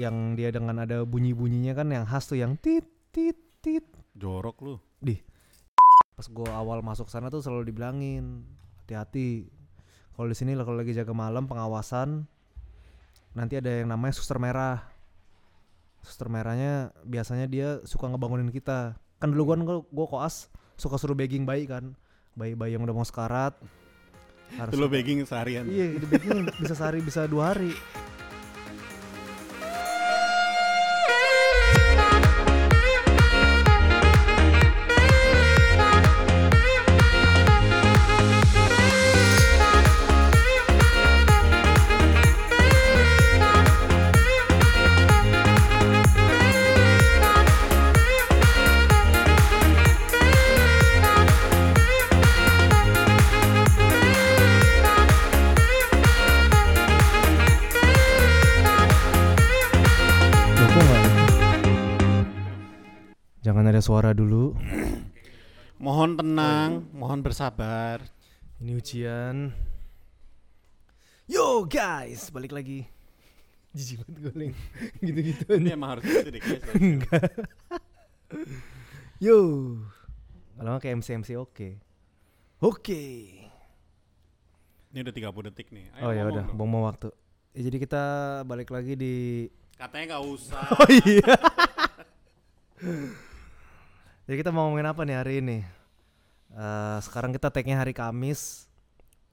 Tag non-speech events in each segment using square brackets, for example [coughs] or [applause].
yang dia dengan ada bunyi-bunyinya kan yang khas tuh yang tit tit tit. Jorok lu. pas gua awal masuk sana tuh selalu dibilangin hati-hati. Kalau di sini kalau lagi jaga malam pengawasan nanti ada yang namanya suster merah. Suster merahnya biasanya dia suka ngebangunin kita. Kan dulu kan gua, gua koas suka suruh begging bayi kan. Bayi-bayi yang udah mau sekarat harus lu begging seharian. iya di begging bisa sehari bisa dua hari Jangan ada suara dulu. Mohon tenang, mohon bersabar. Ini ujian. Yo guys, balik lagi. [laughs] Jijik banget gue Leng. [laughs] Gitu-gitu Ini emang harus gitu deh guys. Enggak. Yo. Kalau kayak MC MC oke. Oke. Ini udah 30 detik nih. Ayo Oh ya udah, dong. buang waktu. Ya, jadi kita balik lagi di Katanya nggak usah. [laughs] Oh iya. Jadi kita mau ngomongin apa nih hari ini? Eh, sekarang kita tag-nya hari Kamis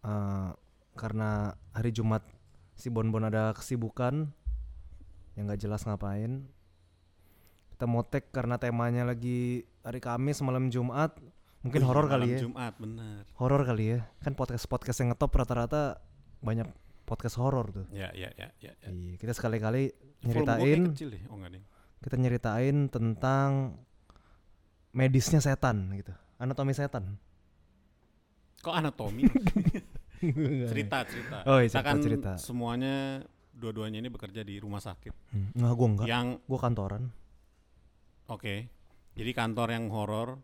eh, karena hari Jumat si Bon Bon ada kesibukan yang nggak jelas ngapain. Kita mau tag karena temanya lagi hari Kamis malam Jumat. Mungkin Wih, horor kali ya. Jumat bener. Horor kali ya. Kan podcast podcast yang ngetop rata-rata banyak podcast horor tuh. Ya ya ya ya. ya. Iya, kita sekali-kali nyeritain kecil deh. Oh kita nyeritain tentang medisnya setan gitu anatomi setan Kok anatomi? [laughs] cerita cerita. Oh, iya, cerita, kan cerita. semuanya dua-duanya ini bekerja di rumah sakit. Hmm, nggak gue enggak Yang gue kantoran oke. Jadi kantor yang horor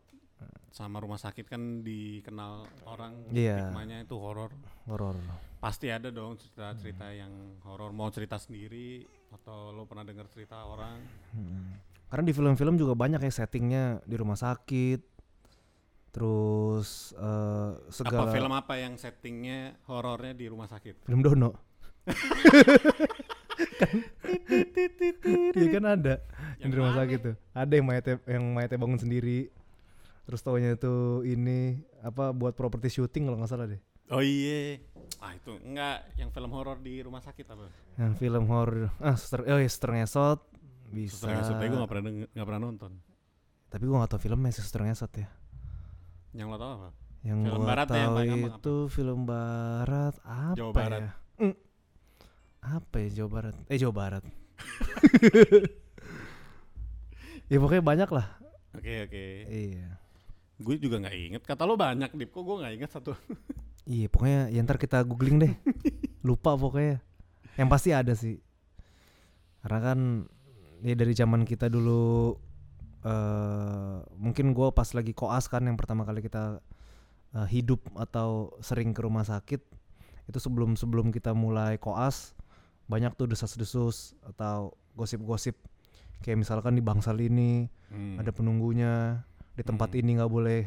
sama rumah sakit kan dikenal orang Iya. stigmanya itu horor. horor Pasti ada dong cerita-cerita Hmm. yang horor. Mau cerita sendiri atau lo pernah dengar cerita orang? Hmm. Karena di film-film juga banyak ya settingnya di rumah sakit terus eh, segala Apa film apa yang settingnya horornya di rumah sakit? film Dono [laughs] Iya kan ada yang di rumah mana? sakit tuh ada yang mayatnya yang mayatnya bangun sendiri terus taunya tuh ini apa buat properti syuting kalau nggak salah deh Oh iya. Ah itu enggak yang film horor di rumah sakit apa? yang film horor ah suster oh ya suster ngesot bisa Suster Ngesot gue gak pernah nggak pernah nonton. tapi gua gak tau filmnya sih suster ngesot ya Yang lo tau apa? yang Film gua barat yang paling gampang itu film barat apa Jawa Barat. ya Mm. apa ya Jawa Barat eh Jawa Barat [laughs] ya pokoknya banyak lah Oke oke. iya Gue juga nggak inget. Kata lo banyak dip. Kok gue nggak inget satu? [laughs] iya pokoknya ya ntar kita googling deh [laughs] lupa pokoknya yang pasti ada sih karena kan ya dari zaman kita dulu eh mungkin gua pas lagi koas kan yang pertama kali kita eh, hidup atau sering ke rumah sakit itu sebelum sebelum kita mulai koas banyak tuh desas-desus atau gosip-gosip kayak misalkan di bangsal ini Hmm. ada penunggunya di tempat Hmm. ini nggak boleh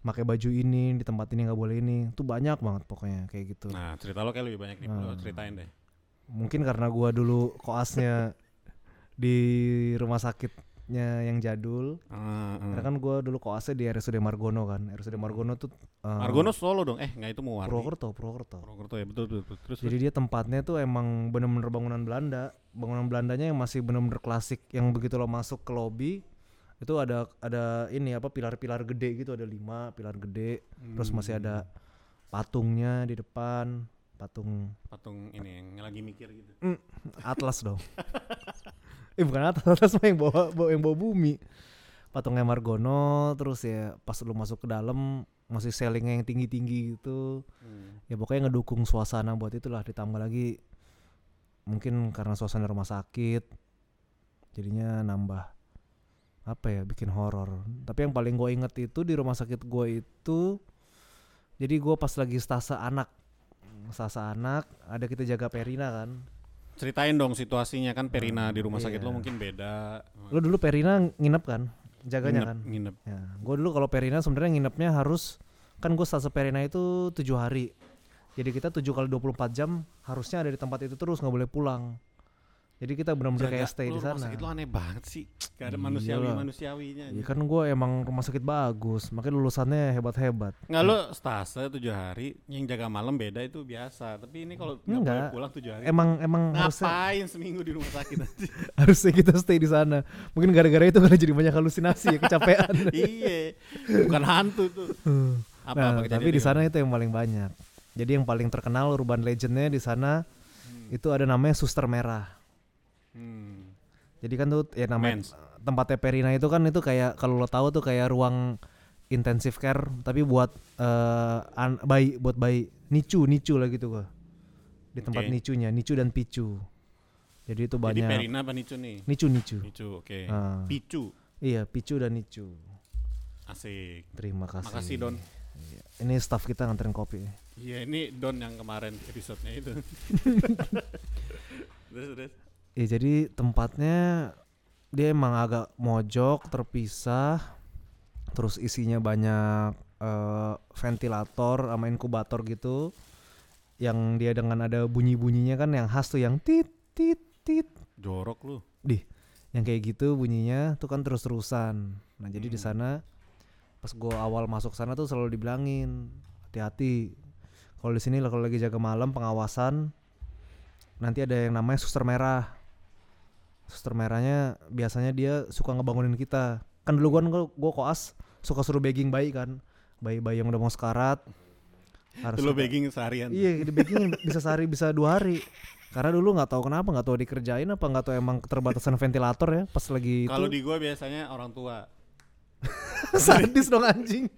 pakai baju ini di tempat ini nggak boleh ini tuh banyak banget pokoknya kayak gitu Nah cerita lo kayak lebih banyak. Lo Hmm. ceritain deh. mungkin karena gua dulu koasnya di rumah sakitnya yang jadul Ah, ah. karena kan gua dulu koasnya di RSUD Margono kan RSUD Margono tuh eh, Margono Solo dong. Eh nggak itu mau Purwokerto Purwokerto Purwokerto ya betul betul. betul. Terus jadi dia tempatnya tuh emang bener-bener bangunan Belanda bangunan Belandanya yang masih bener-bener klasik yang begitu lo masuk ke lobby itu ada ada ini apa pilar-pilar gede gitu ada lima pilar gede terus masih Hmm. ada patungnya di depan patung. Patung ini yang lagi mikir gitu. atlas dong. [laughs] Eh bukan atlas atlas mah yang bawa, bawa yang bawa bumi. Patungnya Margono terus ya pas lu masuk ke dalam masih sellingnya yang tinggi tinggi gitu. Hmm. ya pokoknya ngedukung suasana buat itulah ditambah lagi mungkin karena suasana rumah sakit jadinya nambah apa ya bikin horor. Tapi yang paling gue inget itu di rumah sakit gue itu jadi gue pas lagi stase anak stase anak ada kita jaga Perina kan ceritain dong situasinya kan Perina di rumah sakit iya. lo mungkin beda. Lu dulu Perina nginep kan? Jaganya Nginep- kan? Nginep. Ya, gue dulu kalau Perina sebenarnya nginepnya harus kan gue stase Perina itu tujuh hari. Jadi kita 7 kali 24 jam harusnya ada di tempat itu terus nggak boleh pulang. Jadi kita benar-benar kayak stay lu di rumah sana. sakit lo aneh banget sih. Gak ada Iyalah. manusiawi manusiawinya. Ya kan gue emang rumah sakit bagus, makanya lulusannya hebat-hebat. Nggak lo stase tujuh hari, yang jaga malam beda itu biasa. Tapi ini kalau nggak Enggak. pulang tujuh hari, Emang emang harusnya ngapain seminggu di rumah sakit [laughs] harusnya kita stay di sana. Mungkin gara-gara itu karena jadi banyak halusinasi ya, kecapean. [laughs] iya, bukan hantu tuh. Apa, nah, apa kejadian tapi di sana itu yang paling banyak. Jadi yang paling terkenal urban legendnya di sana Hmm. itu ada namanya Suster Merah. Hmm. Jadi kan tuh ya namanya Mens. tempatnya Perina itu kan itu kayak kalau lo tahu tuh kayak ruang intensive care tapi buat eh an- bayi buat bayi nicu nicu lah gitu gua. Di tempat Oke. nicunya, nicu dan picu. Jadi itu Jadi banyak Perina apa Nicu nih? nicu nicu. Nicu, oke. Ah. Picu, Iya, picu dan nicu. asik. Terima kasih. Makasih Don. Iya. Ini staff kita nganterin kopi. Iya ini Don yang kemarin episodenya itu. [laughs] terus terus. Ya jadi tempatnya dia emang agak mojok, terpisah. Terus isinya banyak eh, ventilator sama inkubator gitu. Yang dia dengan ada bunyi-bunyinya kan yang khas tuh yang tit tit tit. Jorok lu. Yang kayak gitu bunyinya tuh kan terus-terusan. Nah, jadi di Hmm. sana pas gua awal masuk sana tuh selalu dibilangin hati-hati. Kalau di sini kalau lagi jaga malam pengawasan nanti ada yang namanya suster merah. Suster merahnya biasanya dia suka ngebangunin kita. Kan dulu gua gua, koas suka suruh begging bayi kan. Bayi-bayi yang udah mau sekarat. Harus lo begging seharian. Iya, di bagging bisa sehari bisa dua hari. Karena dulu nggak tahu kenapa, nggak tahu dikerjain apa nggak tahu emang keterbatasan ventilator ya pas lagi. Kalau di gua biasanya orang tua. [laughs] sadis dong anjing.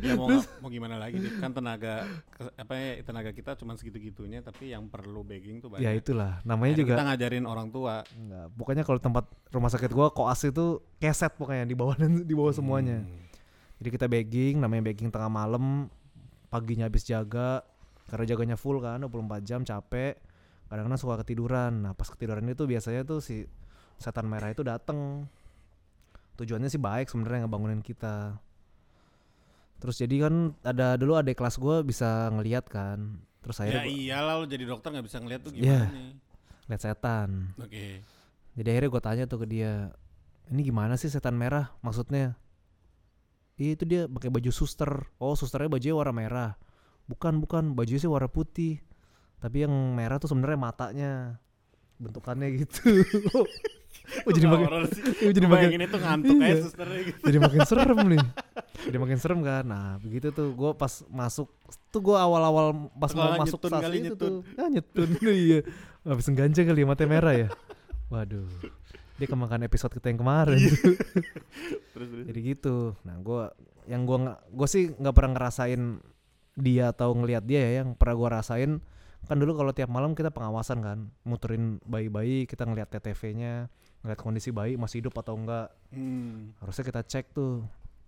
Ya mau nggak- mau gimana lagi Dit? kan tenaga apa ya tenaga kita cuma segitu-gitunya tapi yang perlu begging tuh banyak. Ya itulah, namanya Akhirnya juga kita ngajarin orang tua. enggak. Pokoknya kalau tempat rumah sakit gua koas itu keset pokoknya di bawah di bawah semuanya. Hmm. Jadi kita begging, namanya begging tengah malam, paginya habis jaga karena jaganya full kan 24 jam capek. Kadang-kadang suka ketiduran. Nah, pas ketiduran itu biasanya tuh si setan merah itu dateng Tujuannya sih baik sebenarnya ngebangunin kita. Terus jadi kan ada dulu ada kelas gua bisa ngeliat kan. Terus Ya akhirnya gua iyalah lo jadi dokter nggak bisa ngeliat tuh Iya. gimana nih. liat setan. Oke. Jadi akhirnya gue tanya tuh ke dia, ini gimana sih setan merah maksudnya? Iya itu dia pakai baju suster. Oh susternya bajunya warna merah. Bukan bukan bajunya sih warna putih. Tapi yang merah tuh sebenarnya matanya bentukannya gitu. [laughs] oh jadi makin sih. jadi Gua makin bayangin itu ngantuk Iya. aja susternya gitu. jadi makin serem nih. [laughs] Jadi makin serem kan. Nah begitu tuh gue pas masuk tuh gue awal-awal pas mau masuk kali, itu nyetun. tuh ah, nyetun [laughs] iya habis ganja kali ya matanya merah ya. Waduh. Dia kemakan episode kita yang kemarin. Iya. [laughs] Terus terus. jadi gitu nah gue yang gue nggak gue sih nggak pernah ngerasain dia atau ngelihat dia ya yang pernah gue rasain kan dulu kalau tiap malam kita pengawasan kan muterin bayi-bayi kita ngelihat TTV-nya ngelihat kondisi bayi masih hidup atau enggak Hmm. harusnya kita cek tuh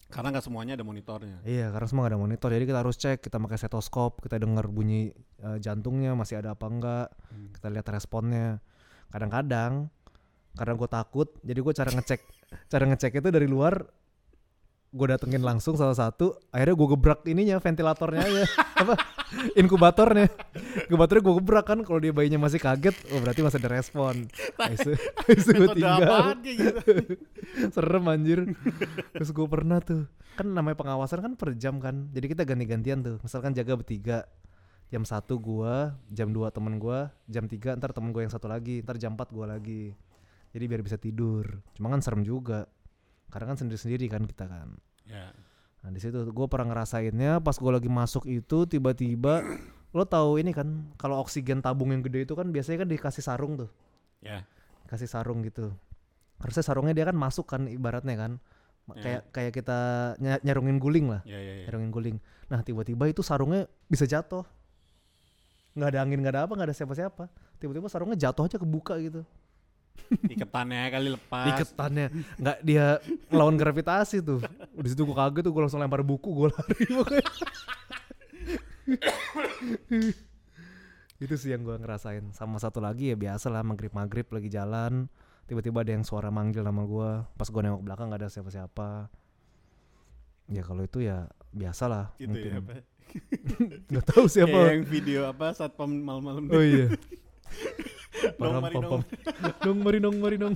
Karena nggak semuanya ada monitornya. iya karena semua nggak ada monitor jadi kita harus cek kita pakai stetoskop kita dengar bunyi eh, jantungnya masih ada apa enggak Hmm. kita lihat responnya kadang-kadang karena gue takut jadi gue cara ngecek [laughs] cara ngecek itu dari luar gue datengin langsung salah satu akhirnya gue gebrak ininya ventilatornya aja. [laughs] Apa? Inkubatornya. Inkubatornya gue gebrak kan kalau dia bayinya masih kaget oh berarti masih ada respon. Habis itu gue tinggal. gitu? [laughs] serem anjir. Terus gue pernah tuh kan namanya pengawasan kan per jam kan jadi kita ganti-gantian tuh. Misalkan jaga bertiga jam satu gua jam 2 temen gua jam 3 ntar temen gua yang satu lagi ntar jam 4 gua lagi. Jadi biar bisa tidur. Cuma kan serem juga karena kan sendiri-sendiri kan kita kan. Ya. nah di situ gue pernah ngerasainnya pas gua lagi masuk itu tiba-tiba [clears throat] lo tahu ini kan kalau oksigen tabung yang gede itu kan biasanya kan dikasih sarung tuh. Ya. kasih sarung gitu. Harusnya sarungnya dia kan masuk kan ibaratnya kan. Ya. kayak kayak kita ny- nyarungin guling lah. Ya ya ya. nyarungin guling. Nah tiba-tiba itu sarungnya bisa jatuh. Nggak ada angin nggak ada apa nggak ada siapa-siapa. Tiba-tiba sarungnya jatuh aja kebuka gitu Iketannya kali lepas. iketannya. Nggak dia ngelawan gravitasi tuh. Di situ gue kaget tuh gue langsung lempar buku gue lari itu sih yang gua ngerasain. Sama satu lagi ya biasa lah maghrib maghrib lagi jalan tiba-tiba ada yang suara manggil nama gua. Pas gua nengok belakang nggak ada siapa-siapa. Ya kalau itu ya biasa lah gitu ya mungkin. Apa nggak tahu Kayak siapa yang video apa saat malam-malam oh iya Paham, mari paham. dong mari dong mari dong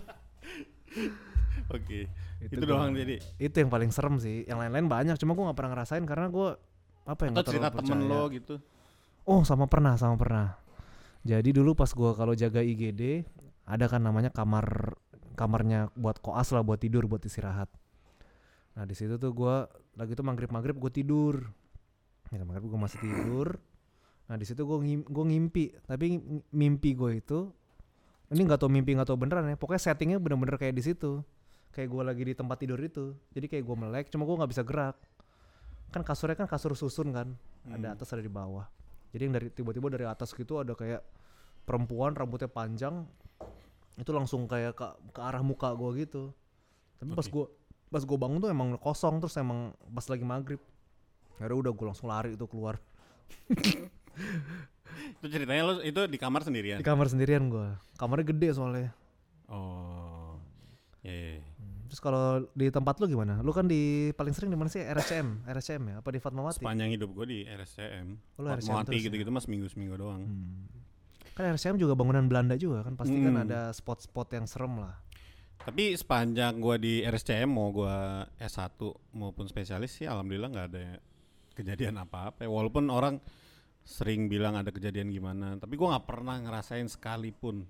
oke itu, gua- doang jadi itu yang paling serem sih yang lain-lain banyak cuma gua nggak pernah ngerasain karena gua apa yang atau cerita temen lo gitu Oh sama pernah sama pernah. Jadi dulu pas gua kalau jaga IGD ada kan namanya kamar kamarnya buat koas lah buat tidur buat istirahat. Nah di situ tuh gua lagi tuh maghrib maghrib gue tidur. Ya maghrib gue masih tidur. Nah di situ gue ngim, gua ngimpi tapi mimpi gue itu ini nggak tau mimpi nggak tau beneran ya. Pokoknya settingnya bener-bener kayak di situ. Kayak gue lagi di tempat tidur itu. Jadi kayak gue melek cuma gue nggak bisa gerak. Kan kasurnya kan kasur susun kan. Ada Hmm. atas ada di bawah. Jadi yang dari tiba-tiba dari atas gitu ada kayak perempuan rambutnya panjang itu langsung kayak ke, ke arah muka gua gitu. Tapi pas Oke. gua pas gua bangun tuh emang kosong terus emang pas lagi maghrib. Akhirnya udah gua langsung lari itu keluar [laughs] itu ceritanya lo itu di kamar sendirian di kamar sendirian gua. Kamarnya gede soalnya. oh ya ya, ya. Terus kalau di tempat lu gimana? Lu kan di paling sering di mana sih? RSCM, RSCM ya? Apa di Fatmawati? sepanjang hidup gue di RSCM Oh, lu RSCM Fatmawati ya? gitu-gitu mas seminggu seminggu doang Hmm. Kan RSCM juga bangunan Belanda juga kan pasti kan Hmm. ada spot-spot yang serem lah. Tapi sepanjang gua di RSCM mau gua S1 maupun spesialis sih alhamdulillah nggak ada kejadian apa-apa. ya. Walaupun orang sering bilang ada kejadian gimana, tapi gua nggak pernah ngerasain sekalipun.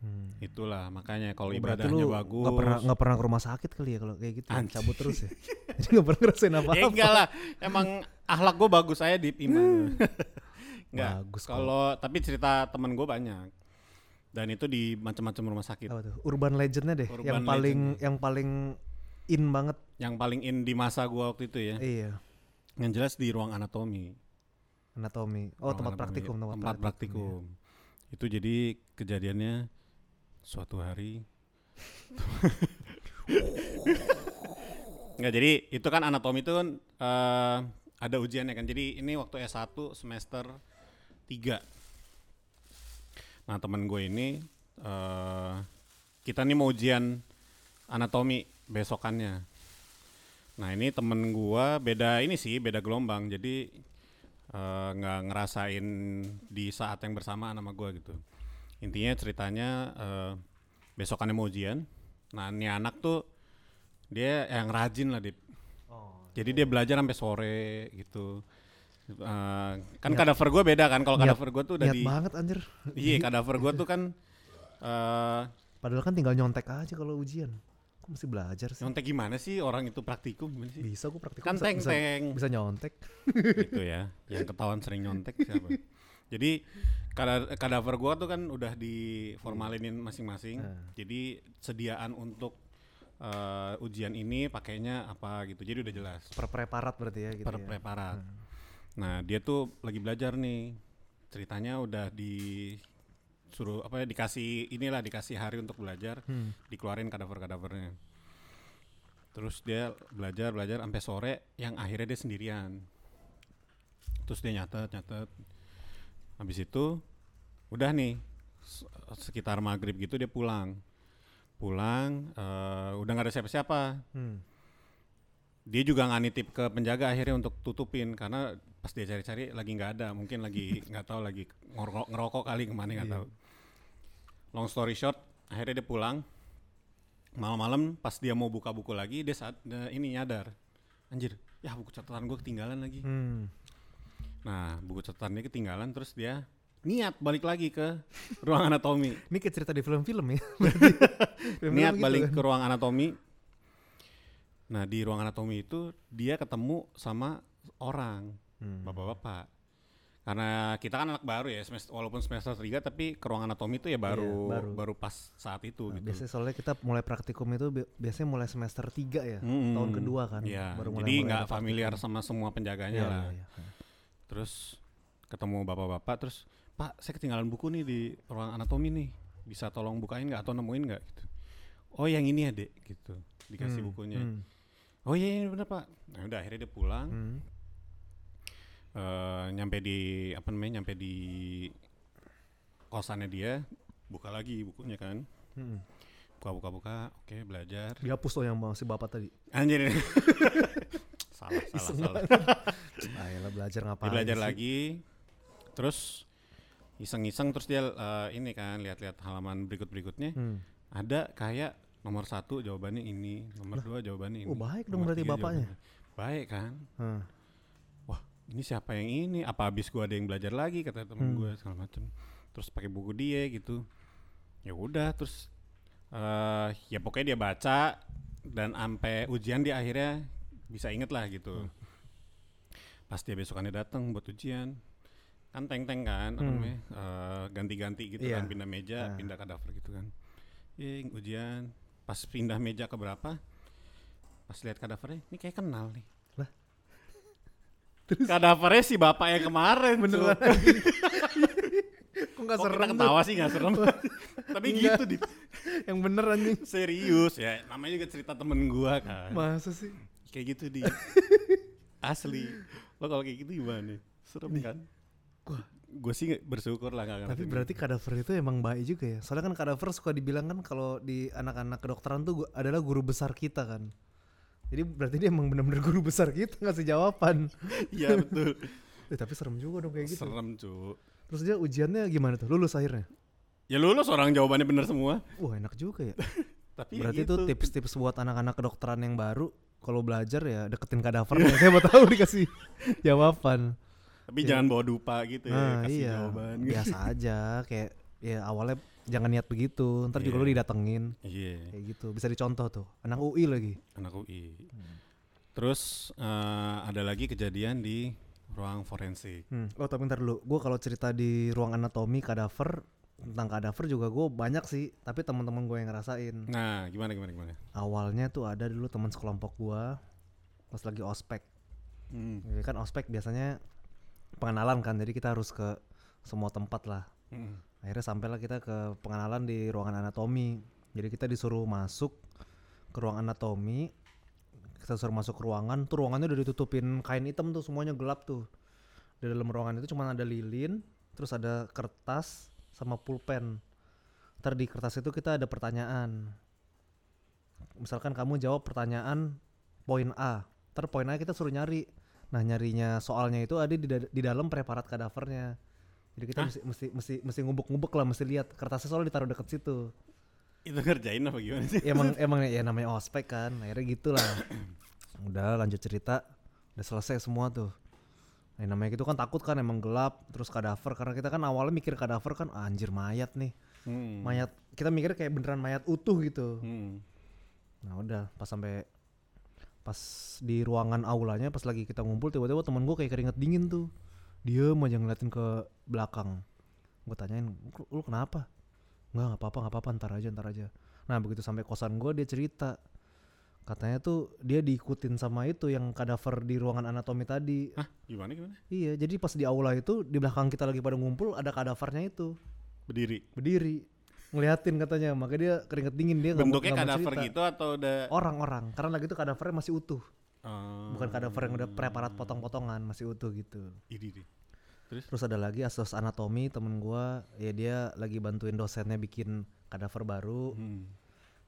Hmm. Itulah makanya kalau Oh, ibadahnya lu bagus. Nggak pernah nggak pernah ke rumah sakit kali ya kalau kayak gitu ya? Anjing. cabut terus ya [laughs] jadi nggak pernah ngerasain apa Ya apa enggak lah, emang akhlak gua bagus saya di iman. [laughs] enggak. Bagus kok. Kalau tapi cerita temen gua banyak. Dan itu di macam-macam rumah sakit. apa tuh urban legendnya deh Urban yang paling legend. yang paling in banget Yang paling in di masa gua waktu itu ya. iya Yang jelas di ruang anatomi. Anatomi oh Ruang tempat anatomi, praktikum tempat, tempat praktikum. Itu jadi kejadiannya suatu hari. [laughs] Nggak jadi itu kan anatomi itu kan eh, ada ujiannya kan. Jadi ini waktu S1 semester 3. Nah, temen gue ini eh kita nih mau ujian anatomi besokannya. Nah, ini temen gua beda ini sih, beda gelombang. Jadi eh, nggak ngerasain di saat yang bersamaan sama gua gitu. Intinya ceritanya eh, besokannya mau ujian. Nah, ini anak tuh dia yang rajin lah, Dip. oh Jadi dia belajar sampai sore gitu. Eh, kan Niat- kadaver gue beda kan. Kalau kadaver gue tuh udah niat di banget anjir Iya, kadaver gue tuh kan [laughs] eh padahal kan tinggal nyontek aja kalau ujian mesti belajar sih nyontek gimana sih orang itu praktikum gimana sih? bisa gue praktikum Kan bisa, bisa, teng-teng bisa nyontek gitu ya. Yang ketahuan sering nyontek siapa? Jadi kada kadaver gua tuh kan udah diformalinin masing-masing. Nah. Jadi sediaan untuk eh, ujian ini pakainya apa gitu. Jadi udah jelas. per preparat berarti ya gitu per ya. preparat. Hmm. Nah, dia tuh lagi belajar nih. Ceritanya udah di suruh apa ya dikasih inilah dikasih hari untuk belajar, Hmm. dikeluarin kadaver-kadavernya. Terus dia belajar belajar sampai sore yang akhirnya dia sendirian. Terus dia nyatet nyatet. Habis itu udah nih sekitar maghrib gitu dia pulang. Pulang eh, udah nggak ada siapa-siapa Hmm. dia juga nggak nitip ke penjaga akhirnya untuk tutupin karena pas dia cari-cari lagi nggak ada mungkin lagi [laughs] nggak tahu lagi ngerokok, ngerokok kali ke mana nggak Iya. tahu long story short akhirnya dia pulang malam-malam pas dia mau buka buku lagi dia saat dia ini nyadar anjir ya buku catatan gue ketinggalan lagi Hmm. nah buku catatannya ketinggalan terus dia niat balik lagi ke ruang anatomi [laughs] ini kayak cerita di film-film ya. [laughs] Film-film niat gitu balik kan. ke ruang anatomi. Nah di ruang anatomi itu dia ketemu sama orang Hmm. Karena kita kan anak baru ya, semester, walaupun semester 3 tapi ke ruang anatomi itu ya baru Iya, baru. baru. pas saat itu Nah, gitu. biasanya soalnya kita mulai praktikum itu bi- biasanya mulai semester 3 ya Mm-mm. tahun kedua kan Iya, baru mulai jadi nggak familiar praktikum. sama semua penjaganya Iya, lah. iya, iya. Terus ketemu bapak-bapak terus Pak saya ketinggalan buku nih di ruang anatomi nih bisa tolong bukain nggak atau nemuin nggak gitu. Oh yang ini ya dek gitu dikasih Hmm, bukunya. hmm, Oh iya ini bener pak. Nah udah akhirnya dia pulang. hmm. Eh nyampe di apa namanya nyampe di kosannya dia, buka lagi bukunya kan. Mm. Buka buka buka, oke belajar. Dihapus tuh yang si bapak tadi. Anjir. [laughs] salah, salah, salah. Ayolah belajar Dia ngapain belajar sih? lagi, terus iseng-iseng terus dia eh, ini kan lihat-lihat halaman berikut-berikutnya Hmm. ada kayak nomor satu jawabannya ini, nomor dua jawabannya ini. oh, baik dong berarti bapaknya. jawabannya. Baik kan? Hmm. Ini siapa yang ini? Apa habis gua ada yang belajar lagi kata temen Hmm. gua segala macem. Terus pakai buku dia gitu. Ya udah terus eh ya pokoknya dia baca dan sampai ujian dia akhirnya bisa inget lah gitu. Hmm. Pas dia besokannya datang buat ujian kan teng teng kan apa Hmm. namanya eh, ganti-ganti gitu Iya. kan pindah meja Ah. pindah kadaver gitu kan Ing, ujian pas pindah meja ke berapa pas lihat kadavernya ini kayak kenal nih Lah. kadavernya si bapak yang kemarin Beneran. [laughs] Kok nggak Kok kita serem tuh? ketawa sih nggak serem tapi Enggak. gitu di Yang bener anjing. serius ya namanya juga cerita temen gua kan Masa sih? kayak gitu di [laughs] asli lo kalau kayak gitu gimana serem kan Wah. gue sih bersyukur lah nggak Tapi berarti kadaver itu emang baik juga ya. Soalnya kan kadaver suka dibilang kan kalau di anak-anak kedokteran tuh adalah guru besar kita kan. Jadi berarti dia emang benar-benar guru besar kita ngasih jawaban. [laughs] iya betul Eh, tapi serem juga dong kayak gitu. serem cu Terus dia ujiannya gimana tuh? Lulus akhirnya? ya lulus orang jawabannya bener semua Wah enak juga ya. [laughs] tapi Berarti gitu. itu tips-tips buat anak-anak kedokteran yang baru kalau belajar ya deketin kadaver ya. Saya mau tahu dikasih [laughs] jawaban. tapi Iya. jangan bawa dupa gitu ya Nah, kasih iya. jawaban Biasa aja kayak ya awalnya jangan niat begitu. Ntar juga Iya. lu didatengin iya kayak gitu. Bisa dicontoh tuh. Anak UI lagi. anak UI terus eh, ada lagi kejadian di ruang forensik Hmm. Oh tapi ntar dulu, gue kalau cerita di ruang anatomi kadaver tentang kadaver juga gue banyak sih, tapi teman-teman gue yang ngerasain. nah gimana gimana gimana Awalnya tuh ada dulu teman sekelompok gue pas lagi ospek, Hmm, kan ospek biasanya pengenalan kan, jadi kita harus ke semua tempat lah. hmm. Akhirnya sampailah kita ke pengenalan di ruangan anatomi. Jadi kita disuruh masuk ke ruang anatomi. Kita suruh masuk ke ruangan, tuh ruangannya udah ditutupin kain hitam tuh semuanya gelap tuh. Di dalam ruangan itu cuma ada lilin, terus ada kertas sama pulpen. Ntar di kertas itu kita ada pertanyaan. Misalkan kamu jawab pertanyaan poin A, ntar poin A kita suruh nyari. Nah nyarinya soalnya itu ada di, di dalam preparat kadavernya. Jadi kita Hah? mesti mesti mesti mesti ngubek-ngubek lah, mesti lihat kertasnya soalnya ditaruh deket situ. itu ngerjain apa gimana sih Ya, emang [laughs] emang ya namanya ospek kan, akhirnya gitulah. [clears throat] Udah lanjut cerita, udah selesai semua tuh. Nah, namanya gitu kan takut kan emang gelap, terus kadaver karena kita kan awalnya mikir kadaver kan "Ah, anjir mayat nih. Hmm. Mayat kita mikir kayak beneran mayat utuh gitu. Hmm. Nah, udah pas sampai pas di ruangan aulanya pas lagi kita ngumpul tiba-tiba temen gue kayak keringet dingin tuh. Diem aja ngeliatin ke belakang. Gue tanyain, "Lu- "Lu kenapa?" Enggak, nggak apa-apa, nggak apa-apa, ntar aja, ntar aja. Nah, begitu sampai kosan gue dia cerita. Katanya tuh dia diikutin sama itu yang kadaver di ruangan anatomi tadi. Hah, gimana gimana Iya, jadi pas di aula itu di belakang kita lagi pada ngumpul ada kadavernya itu berdiri berdiri ngeliatin katanya makanya dia keringet dingin dia nggak mau- bentuknya nggak mau kadaver gitu atau udah orang-orang karena lagi itu kadavernya masih utuh Oh. bukan kadaver yang udah preparat potong-potongan masih utuh gitu Ini deh. Terus? terus ada lagi asos anatomi temen gua ya dia lagi bantuin dosennya bikin kadaver baru Hmm.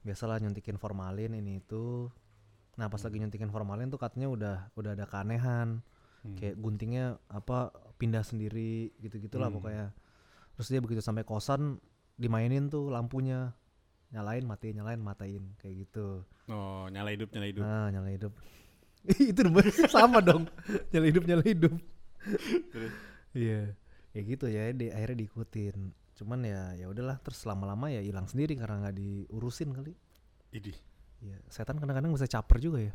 biasalah nyuntikin formalin ini itu nah pas lagi nyuntikin formalin tuh katanya udah udah ada keanehan Hmm. kayak guntingnya apa pindah sendiri gitu gitulah Hmm. pokoknya terus dia begitu sampai kosan dimainin tuh lampunya nyalain matiin nyalain matain kayak gitu Oh, nyala hidup, nyala hidup. Ah, nyala hidup. [laughs] itu [laughs] sama dong. Nyala hidup, nyala hidup. Iya. Ya gitu ya, di, akhirnya diikutin. Cuman ya ya udahlah, terus lama-lama ya hilang sendiri karena nggak diurusin kali. Idih. Iya, setan kadang-kadang bisa caper juga ya.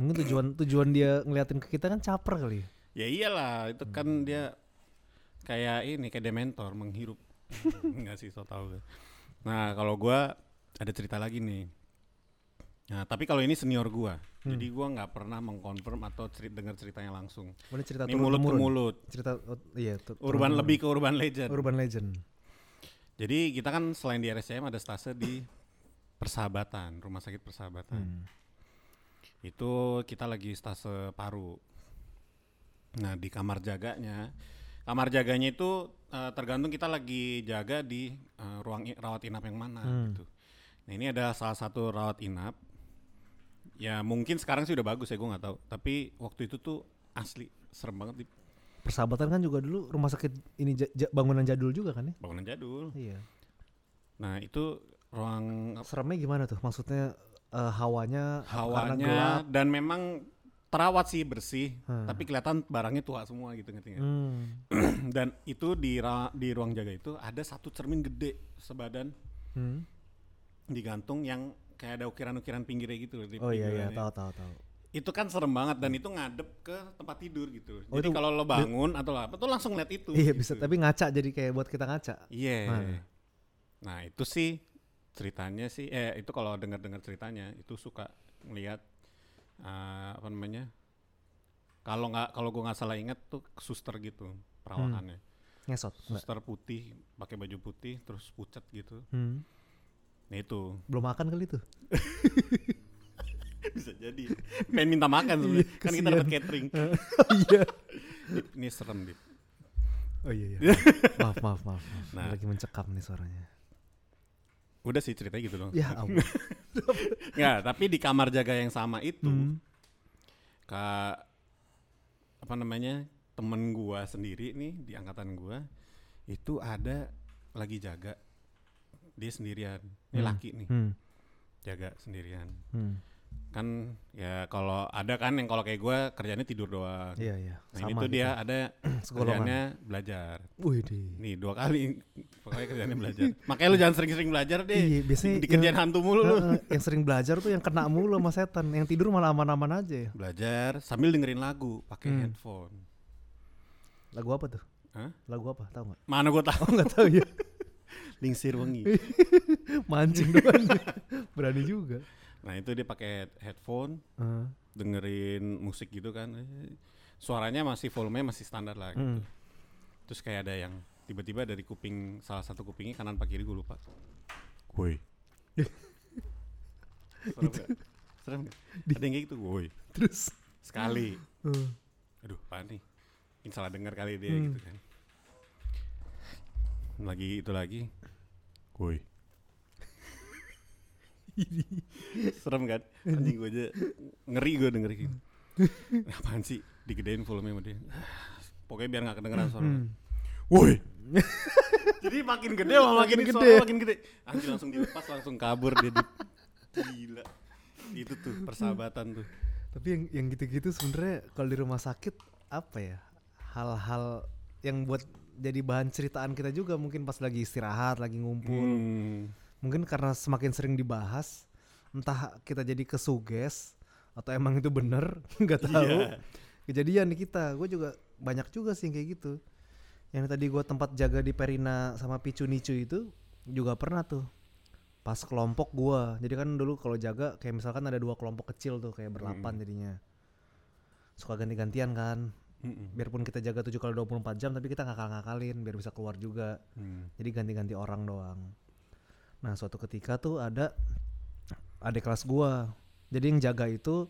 Mungkin tujuan tujuan dia ngeliatin ke kita kan caper kali ya. Ya iyalah, itu Hmm. kan dia kayak ini kayak dementor menghirup. [laughs] Enggak sih, so tau gue. Nah, kalau gua ada cerita lagi nih. Nah, tapi kalau ini senior gua. Hmm. Jadi gua nggak pernah mengkonfirm atau ceri dengar ceritanya langsung. Mana cerita Ini mulut ke mulut. Cerita oh, iya, Urban temurun. lebih ke urban legend. urban legend. Jadi kita kan selain di RSCM ada stase di Persahabatan, Rumah Sakit Persahabatan. Hmm. Itu kita lagi stase paru. Nah, di kamar jaganya, kamar jaganya itu eh, tergantung kita lagi jaga di eh, ruang rawat inap yang mana Hmm. gitu. Nah ini ada salah satu rawat inap. Ya mungkin sekarang sih udah bagus ya gue nggak tahu. Tapi waktu itu tuh asli serem banget di Persahabatan kan juga dulu rumah sakit ini bangunan jadul juga kan ya? bangunan jadul. Iya. Nah itu ruang Seremnya gimana tuh? Maksudnya eh, hawanya karena gelap? hawanya dan memang terawat sih bersih, Hmm. tapi kelihatan barangnya tua semua gitu ngerti nggak? Hmm. [clears throat] Dan itu di ra- di ruang jaga itu ada satu cermin gede sebadan Hmm. digantung yang kayak ada ukiran-ukiran pinggirnya gitu. di Oh iya iya tahu tahu tahu. Itu kan serem banget dan itu ngadep ke tempat tidur gitu. Oh, Jadi kalau lo bangun atau apa tuh langsung lihat itu. Iya gitu. bisa tapi ngaca jadi kayak buat kita ngaca. Iya. Nah. Nah itu sih ceritanya sih, eh itu kalau dengar-dengar ceritanya itu suka ngelihat eh, apa namanya? Kalau nggak kalau gua nggak salah ingat tuh suster gitu perawatannya. Ngesot. Enggak. Suster putih, pakai baju putih, terus pucat gitu. Hmm. Nah itu Belum makan kali tuh. [laughs] bisa jadi. Pengen minta makan sebenarnya. Iya, kan kita dapat catering. [laughs] oh iya. Dip, Ini serem Dip. Oh iya iya. [laughs] maaf maaf maaf. maaf. Nah. Lagi mencekam nih suaranya. Udah sih ceritanya gitu dong. Ya ampun. Nggak, tapi di kamar jaga yang sama itu, Hmm. kak apa namanya temen gua sendiri nih di angkatan gua itu ada lagi jaga dia sendirian ini Hmm. laki nih Hmm. jaga sendirian Hmm. kan ya kalau ada kan yang kalau kayak gua kerjanya tidur doang Iya iya. nah ini Sama tuh kita. dia ada [clears throat] Segolongan. kerjanya belajar Wih nih dua kali [laughs] pokoknya kerjanya belajar makanya lu jangan sering-sering belajar deh Iya, biasanya di kerjaan hantu mulu lu yang sering belajar tuh yang kena mulu sama setan. Yang tidur malah aman-aman aja ya. belajar sambil dengerin lagu pakai Hmm. headphone Lagu apa tuh? Hah? Lagu apa? Tahu nggak? mana gua tahu Oh nggak tahu ya. [laughs] lingsir wengi [laughs] Mancing doang. [laughs] Berani juga. Nah itu dia pakai headphone, Heeh. dengerin musik gitu kan. Suaranya masih volumenya masih standar lah. Gitu. Hmm. Terus kayak ada yang tiba-tiba dari kuping salah satu kupingnya kanan apa kiri gue lupa. Woi. Serem gak? Serem gak? Ada yang kayak gitu, woi. Terus. Sekali. eh, Aduh, apaan nih? Mungkin salah dengar kali dia Hmm. gitu kan. Lagi itu lagi. Woi. [laughs] Serem kan? Anjing gue aja ngeri gue denger gitu. Apaan sih? Digedein volume sama dia. Pokoknya biar gak kedengeran suara. hmm. [clears throat] Woi. [laughs] Jadi makin gede makin, Makin gede. gede. makin gede. Anjing langsung dilepas langsung kabur dia. Di... Gila. Itu tuh persahabatan tuh. Tapi yang yang gitu-gitu sebenarnya kalau di rumah sakit apa ya? Hal-hal yang buat jadi bahan ceritaan kita juga mungkin pas lagi istirahat, lagi ngumpul. Hmm. Mungkin karena semakin sering dibahas, entah kita jadi kesuges atau emang itu bener, [laughs] nggak tahu. Iya. Kejadian di kita, gue juga banyak juga sih kayak gitu. Yang tadi gue tempat jaga di Perina sama Picu Nicu itu juga pernah tuh. Pas kelompok gua. Jadi kan dulu kalau jaga kayak misalkan ada dua kelompok kecil tuh kayak berlapan Mm. jadinya. Suka ganti-gantian kan. Mm-mm. Biarpun kita jaga 7 kali 24 jam tapi kita ngakal-ngakalin biar bisa keluar juga. Hmm. Jadi ganti-ganti orang doang. Nah, suatu ketika tuh ada adik kelas gua. Jadi yang jaga itu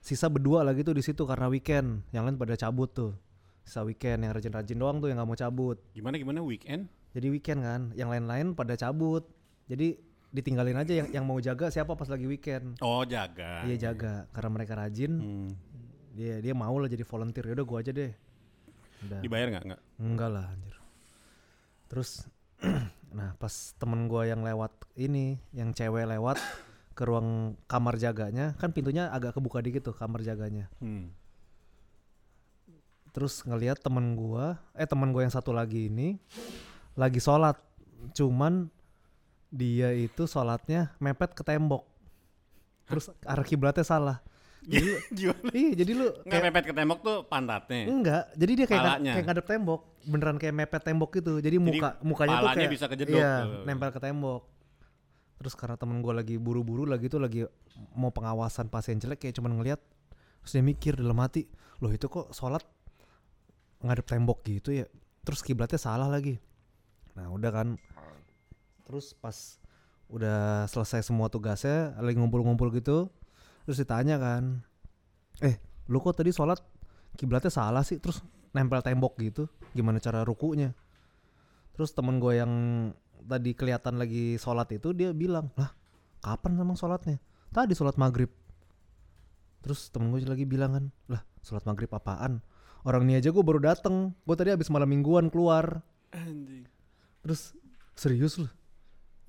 sisa berdua lagi tuh di situ karena weekend. Yang lain pada cabut tuh. Sisa weekend yang rajin-rajin doang tuh yang nggak mau cabut. Gimana gimana weekend? Jadi weekend kan, yang lain-lain pada cabut. Jadi ditinggalin aja yang yang mau jaga siapa pas lagi weekend. Oh jaga. Dia jaga karena mereka rajin. Hmm. Dia dia mau lah jadi volunteer. Yaudah gua aja deh. Udah. Dibayar nggak? Nggak. Enggak lah anjir. Terus [clears throat] nah pas temen gua yang lewat ini, yang cewek lewat [coughs] ke ruang kamar jaganya, kan pintunya agak kebuka dikit tuh kamar jaganya. Hmm. Terus ngelihat temen gua, eh temen gua yang satu lagi ini lagi sholat, cuman dia itu sholatnya mepet ke tembok. Terus arah kiblatnya salah. Jadi, [laughs] Gimana? iya, jadi lu Nggak kayak mepet ke tembok tuh pantatnya. Enggak, jadi dia kayak Palanya. kayak ngadep tembok, beneran kayak mepet tembok gitu. Jadi muka mukanya tuh kayak bisa kejedok Iya, tuh. nempel ke tembok. Terus karena temen gue lagi buru-buru lagi tuh lagi mau pengawasan pasien jelek kayak cuman ngelihat terus dia mikir dalam hati, loh itu kok sholat ngadep tembok gitu ya. Terus kiblatnya salah lagi. Nah udah kan. Terus pas udah selesai semua tugasnya, lagi ngumpul-ngumpul gitu, terus ditanya kan, eh lu kok tadi sholat kiblatnya salah sih? Terus nempel tembok gitu gimana cara rukunya? Terus temen gue yang tadi kelihatan lagi sholat itu dia bilang lah kapan emang sholatnya? Tadi sholat maghrib. Terus temen gue lagi bilang kan lah sholat maghrib apaan? Orang ini aja gue baru dateng gue tadi habis malam mingguan keluar. Anjing. terus serius loh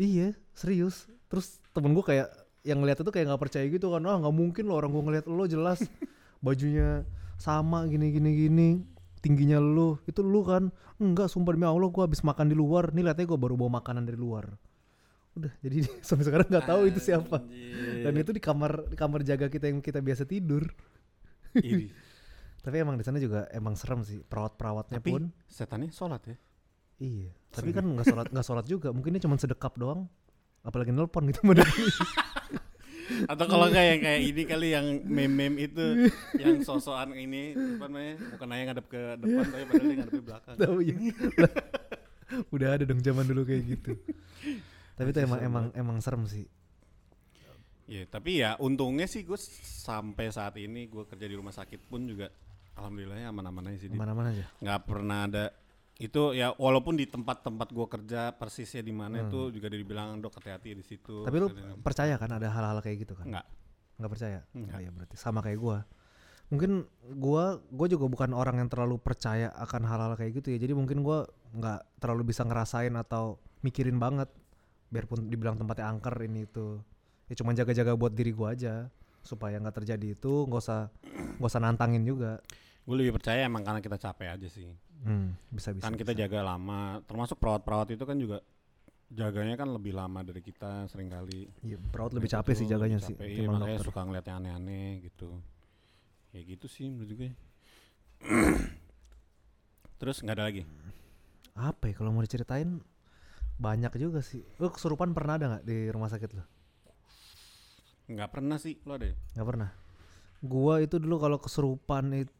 iya serius. Terus temen gue kayak yang ngeliat itu kayak nggak percaya gitu kan. Ah nggak mungkin loh orang gue ngeliat lo jelas. Bajunya sama gini gini gini. Tingginya lu itu lu kan. Enggak sumpah demi allah gue habis makan di luar. Nih liatnya gue baru bawa makanan dari luar. Udah jadi [laughs] sampai sekarang nggak tahu itu siapa. Dan itu di kamar di kamar jaga kita yang kita biasa tidur. [laughs] Tapi emang di sana juga emang serem sih perawat perawatnya Tapi pun. setannya sholat ya. iya. Tapi kan nggak sholat nggak sholat juga. Mungkin dia cuma sedekap doang apalagi nelpon gitu [laughs] Atau kalau nggak yang kayak ini kali yang meme-meme itu yang sosokan ini apa namanya bukan nanya ngadep ke depan tapi padahal dia ngadep ke belakang. tahu ya [laughs] udah ada dong zaman dulu kayak gitu tapi itu emang emang emang serem sih Iya, tapi ya untungnya sih gue sampai saat ini gue kerja di rumah sakit pun juga alhamdulillahnya aman-aman aja sih. Dit. mana-mana aja nggak pernah ada itu ya walaupun di tempat-tempat gua kerja persisnya di mana itu juga dibilang dok hati-hati di situ. Hmm. tapi lu percaya kan ada hal-hal kayak gitu kan? Nggak nggak percaya? Nggak. Oh iya berarti sama kayak gua. Mungkin gua gua juga bukan orang yang terlalu percaya akan hal-hal kayak gitu ya. Jadi mungkin gua nggak terlalu bisa ngerasain atau mikirin banget biarpun dibilang tempatnya angker ini itu. Ya cuma jaga-jaga buat diri gua aja supaya nggak terjadi itu nggak usah nggak usah nantangin juga gue lebih percaya emang karena kita capek aja sih. Hmm, bisa bisa kan kita bisa. jaga lama termasuk perawat-perawat itu kan juga jaganya kan lebih lama dari kita sering kali. Iya, perawat lebih Nah, capek sih jaganya lebih sih capek, iya, makanya dokter. suka ngeliat yang aneh-aneh gitu. Ya gitu sih menurut gue. [clears throat] Terus nggak ada lagi? Apa ya kalau mau diceritain banyak juga sih. Lu kesurupan pernah ada nggak di rumah sakit lu? Nggak pernah sih lo ada ya? nggak pernah. Gua itu dulu kalau kesurupan itu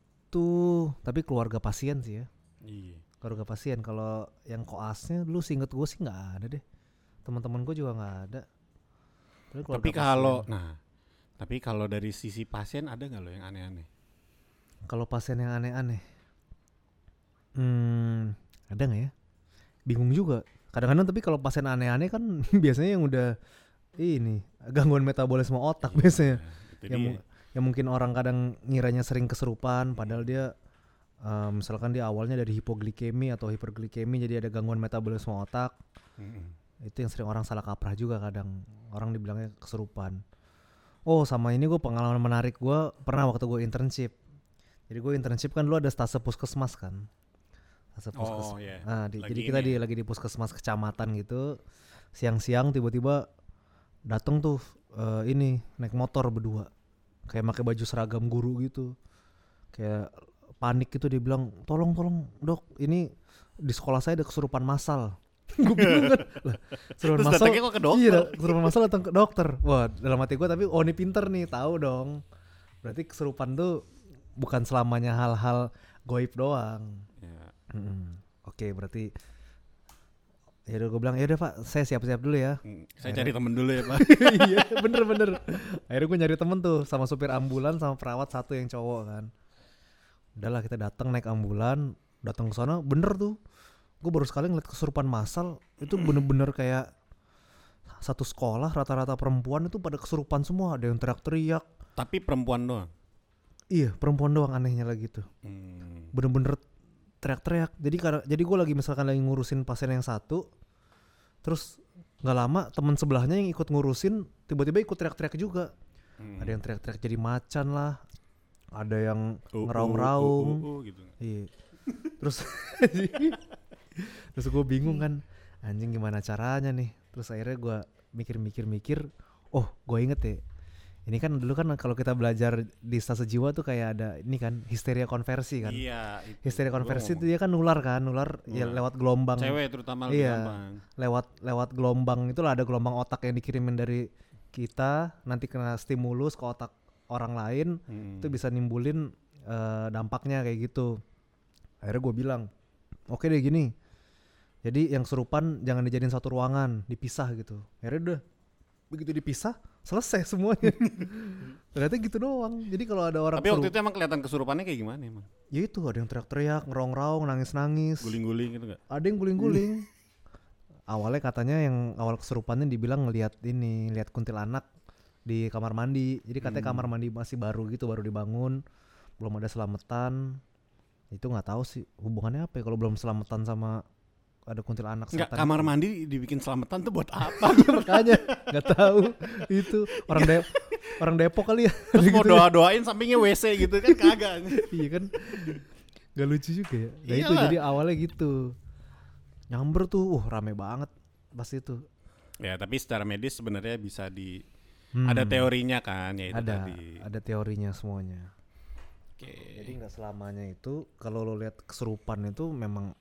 tapi keluarga pasien sih ya. Iya. Keluarga pasien kalau yang koasnya dulu seinget gue sih nggak ada deh. Teman-teman gue juga nggak ada. Tapi, tapi kalau nah tapi kalau dari sisi pasien ada nggak lo yang aneh-aneh? Kalau pasien yang aneh-aneh hmm ada nggak ya? Bingung juga. Kadang-kadang tapi kalau pasien aneh-aneh kan [laughs] biasanya yang udah ini gangguan metabolisme otak biasanya. Itu yang, dia. Yang mungkin orang kadang ngiranya sering keserupan padahal dia eh, misalkan dia awalnya dari hipoglikemi atau hiperglikemi jadi ada gangguan metabolisme otak Mm-mm. itu yang sering orang salah kaprah juga kadang orang dibilangnya keserupan oh sama ini gue pengalaman menarik gue pernah waktu gue internship jadi gue internship kan dulu ada stase puskesmas kan stase puskesmas oh iya Nah, di- Lagi jadi kita di ya? lagi di puskesmas kecamatan gitu. Siang-siang tiba-tiba datang tuh eh, ini naik motor berdua. Kayak pakai baju seragam guru gitu. Kayak panik gitu dia bilang, "Tolong, tolong, Dok, ini di sekolah saya ada kesurupan massal." [laughs] gue bingung kan. Lah, kesurupan terus massal. datangnya kok ke dokter Iya, kesurupan massal datang ke dokter. Wah, dalam hati gue tapi oh ini pinter nih, tahu dong. Berarti kesurupan tuh bukan selamanya hal-hal goib doang. Ya. Mm-mm. Oke, berarti ya udah gue bilang ya udah Pak, saya siap-siap dulu ya. Mm, saya cari temen dulu ya pak [laughs] iya, bener-bener. Akhirnya gue nyari temen tuh sama supir ambulan sama perawat satu yang cowok kan. Udahlah kita datang naik ambulan, datang ke sana bener tuh. Gue baru sekali ngeliat kesurupan massal itu bener-bener kayak satu sekolah rata-rata perempuan itu pada kesurupan semua ada yang teriak-teriak tapi perempuan doang iya perempuan doang anehnya lagi tuh Hmm. bener-bener teriak-teriak. Jadi karena jadi gue lagi misalkan lagi ngurusin pasien yang satu terus nggak lama teman sebelahnya yang ikut ngurusin tiba-tiba ikut teriak-teriak juga. Hmm. ada yang teriak-teriak jadi macan lah ada yang Uh, uh, ngeraung-raung uh, uh, uh, gitu. Iya. Terus [laughs] terus gue bingung kan anjing gimana caranya nih? Terus akhirnya gue mikir-mikir-mikir oh gue inget ya ini kan dulu kan kalau kita belajar di stase jiwa tuh kayak ada ini kan histeria konversi kan iya itu. histeria konversi itu ngomong. dia kan nular kan nular ya lewat gelombang cewek terutama Iya. gampang lewat lewat gelombang itulah ada gelombang otak yang dikirimin dari kita nanti kena stimulus ke otak orang lain Hmm. itu bisa nimbulin eh, dampaknya kayak gitu akhirnya gue bilang oke deh gini jadi yang serupan jangan dijadiin satu ruangan dipisah gitu akhirnya udah begitu dipisah selesai semuanya. Ternyata gitu doang. Jadi kalau ada orang tapi waktu itu emang kelihatan kesurupannya kayak gimana emang? Ya itu ada yang teriak-teriak ngerong-rong nangis-nangis. Guling-guling gitu gak ada yang guling-guling. Awalnya katanya yang awal kesurupannya dibilang ngelihat ini lihat kuntilanak di kamar mandi. Jadi katanya Hmm. kamar mandi masih baru gitu baru dibangun. Belum ada selamatan. Itu nggak tahu sih hubungannya apa ya kalau belum selamatan sama ada kuntilanak setan kamar itu. mandi dibikin selamatan tuh buat apa? [laughs] makanya nggak tahu itu orang Dep orang Depok kali ya [laughs] Terus mau Gitu ya. doa-doain sampingnya WC gitu kan kagak. [laughs] iya kan Gak lucu juga ya nah itu jadi awalnya gitu nyamber tuh uh rame banget pas itu ya, tapi secara medis sebenarnya bisa di Hmm. ada teorinya kan ya itu ada tadi. ada teorinya semuanya Oke. jadi nggak selamanya itu kalau lo lihat kesurupan itu memang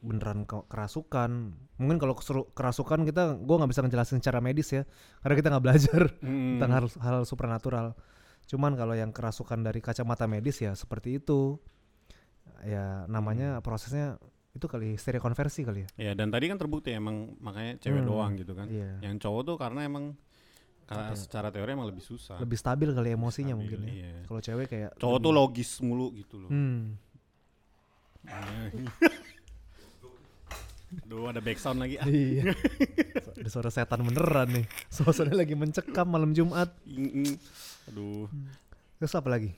beneran ke- kerasukan mungkin kalau kerasukan kita gua nggak bisa ngejelasin secara medis ya karena kita nggak belajar [laughs] Hmm. tentang hal, hal supernatural cuman kalau yang kerasukan dari kacamata medis ya seperti itu ya namanya prosesnya itu kali stereo konversi kali ya Ya dan tadi kan terbukti emang makanya cewek Hmm, doang gitu kan. iya. Yang cowok tuh karena emang ka- Apa ya? secara teori emang lebih susah. lebih stabil kali emosinya stabil, mungkin ya iya. kalau cewek kayak Cowok tuh logis mulu gitu loh. hmm. [laughs] Aduh ada backsound lagi. Ah. [laughs] iya. Ada suara setan beneran nih. Suasana lagi mencekam malam Jumat. Aduh. terus apa lagi?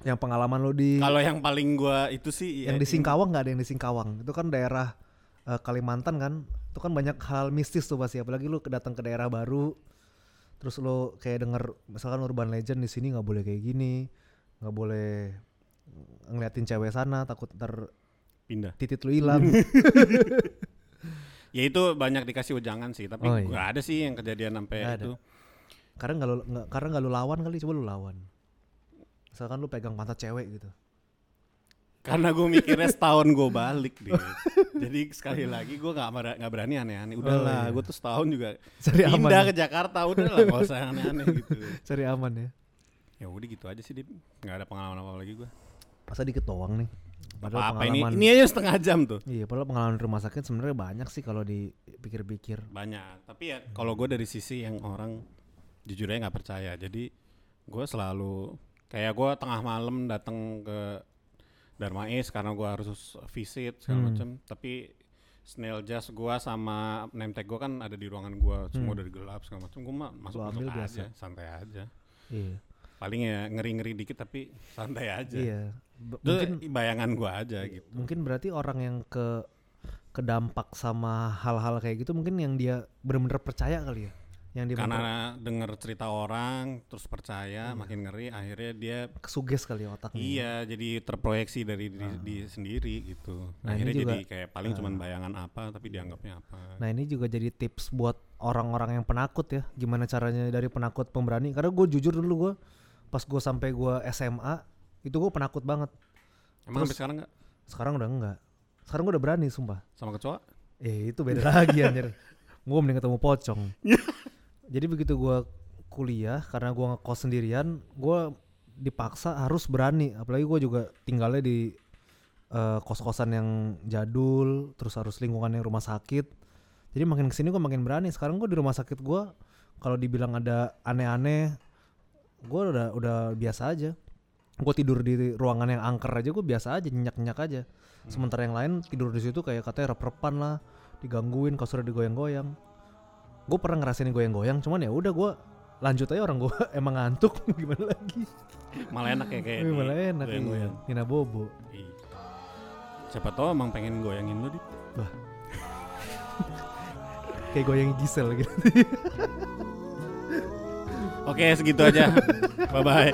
Yang pengalaman lo di Kalau yang paling gua itu sih yang ya, di Singkawang nggak ada yang di Singkawang. Itu kan daerah eh, Kalimantan kan. Itu kan banyak hal mistis tuh pasti. Apalagi lu datang ke daerah baru. Terus lo kayak denger misalkan urban legend di sini nggak boleh kayak gini. Nggak boleh ngeliatin cewek sana takut ntar pindah. titit lu hilang [laughs] Ya itu banyak dikasih ujangan sih, tapi Oh, gak iya. ada sih yang kejadian sampai ada. itu. karena nggak lu nggak karena nggak lu lawan kali coba lu lawan misalkan lu pegang pantat cewek gitu Karena gue mikirnya setahun gue balik deh. Jadi sekali lagi gue nggak nggak berani aneh-aneh. Udahlah, iya. gue tuh setahun juga cari aman pindah ya. ke Jakarta. Udahlah, gak usah aneh-aneh gitu. cari aman ya Ya udah gitu aja sih, Dip. Nggak ada pengalaman apa lagi gue. masa dikit doang nih padahal Apa ini? Ini aja setengah jam tuh. iya padahal pengalaman rumah sakit sebenarnya banyak sih kalau dipikir-pikir Banyak. Tapi ya kalau gue dari sisi yang orang jujur aja nggak percaya. Jadi gue selalu kayak gue tengah malam datang ke Dharma East karena gue harus visit segala Hmm. macam. Tapi snail jazz gue sama name tag gue kan ada di ruangan gue semua Hmm. udah gelap segala macam. Gue mah masuk Lu masuk ambil aja, biasa. santai aja. iya Paling ya ngeri ngeri dikit tapi santai aja. iya B- Itu mungkin bayangan gue aja gitu. mungkin berarti orang yang ke kedampak sama hal-hal kayak gitu mungkin yang dia benar-benar percaya kali ya yang dia Karena denger cerita orang terus percaya makin ngeri akhirnya dia kesuges kali ya otaknya Iya, jadi terproyeksi dari diri, diri sendiri gitu. Nah, Akhirnya juga- jadi kayak paling cuman bayangan apa tapi dianggapnya apa. Nah ini juga jadi tips buat orang-orang yang penakut ya Gimana caranya dari penakut pemberani Karena gue jujur dulu gue Pas gue sampai gue SMA Itu gue penakut banget. Emang terus- sampai sekarang nggak? Sekarang udah enggak Sekarang gue udah berani sumpah. Sama kecoa? Eh itu beda [laughs] lagi anjir. Gue mending ketemu pocong. [laughs] Jadi begitu gue kuliah Karena gue ngekos sendirian Gue dipaksa harus berani. Apalagi gue juga tinggalnya di eh, kos-kosan yang jadul Terus harus lingkungannya rumah sakit. Jadi makin ke sini gue makin berani. Sekarang gue di rumah sakit gue Kalau dibilang ada aneh-aneh Gue udah udah biasa aja. Gue tidur di ruangan yang angker aja Gue biasa aja nyenyak-nyenyak aja. Sementara yang lain tidur di situ kayak katanya rep-repan lah Digangguin kasurnya digoyang-goyang. Gue pernah ngerasain goyang-goyang Cuman ya udah gue lanjut aja orang gue [laughs] emang ngantuk [laughs] gimana lagi? Malah enak ya kayak malah enak iya. goyang-goyang. Nina Bobo. Iya. Siapa tahu emang pengen goyangin lu di. [laughs] kayak goyang Gisel gitu Oke, segitu aja. [laughs] Bye bye.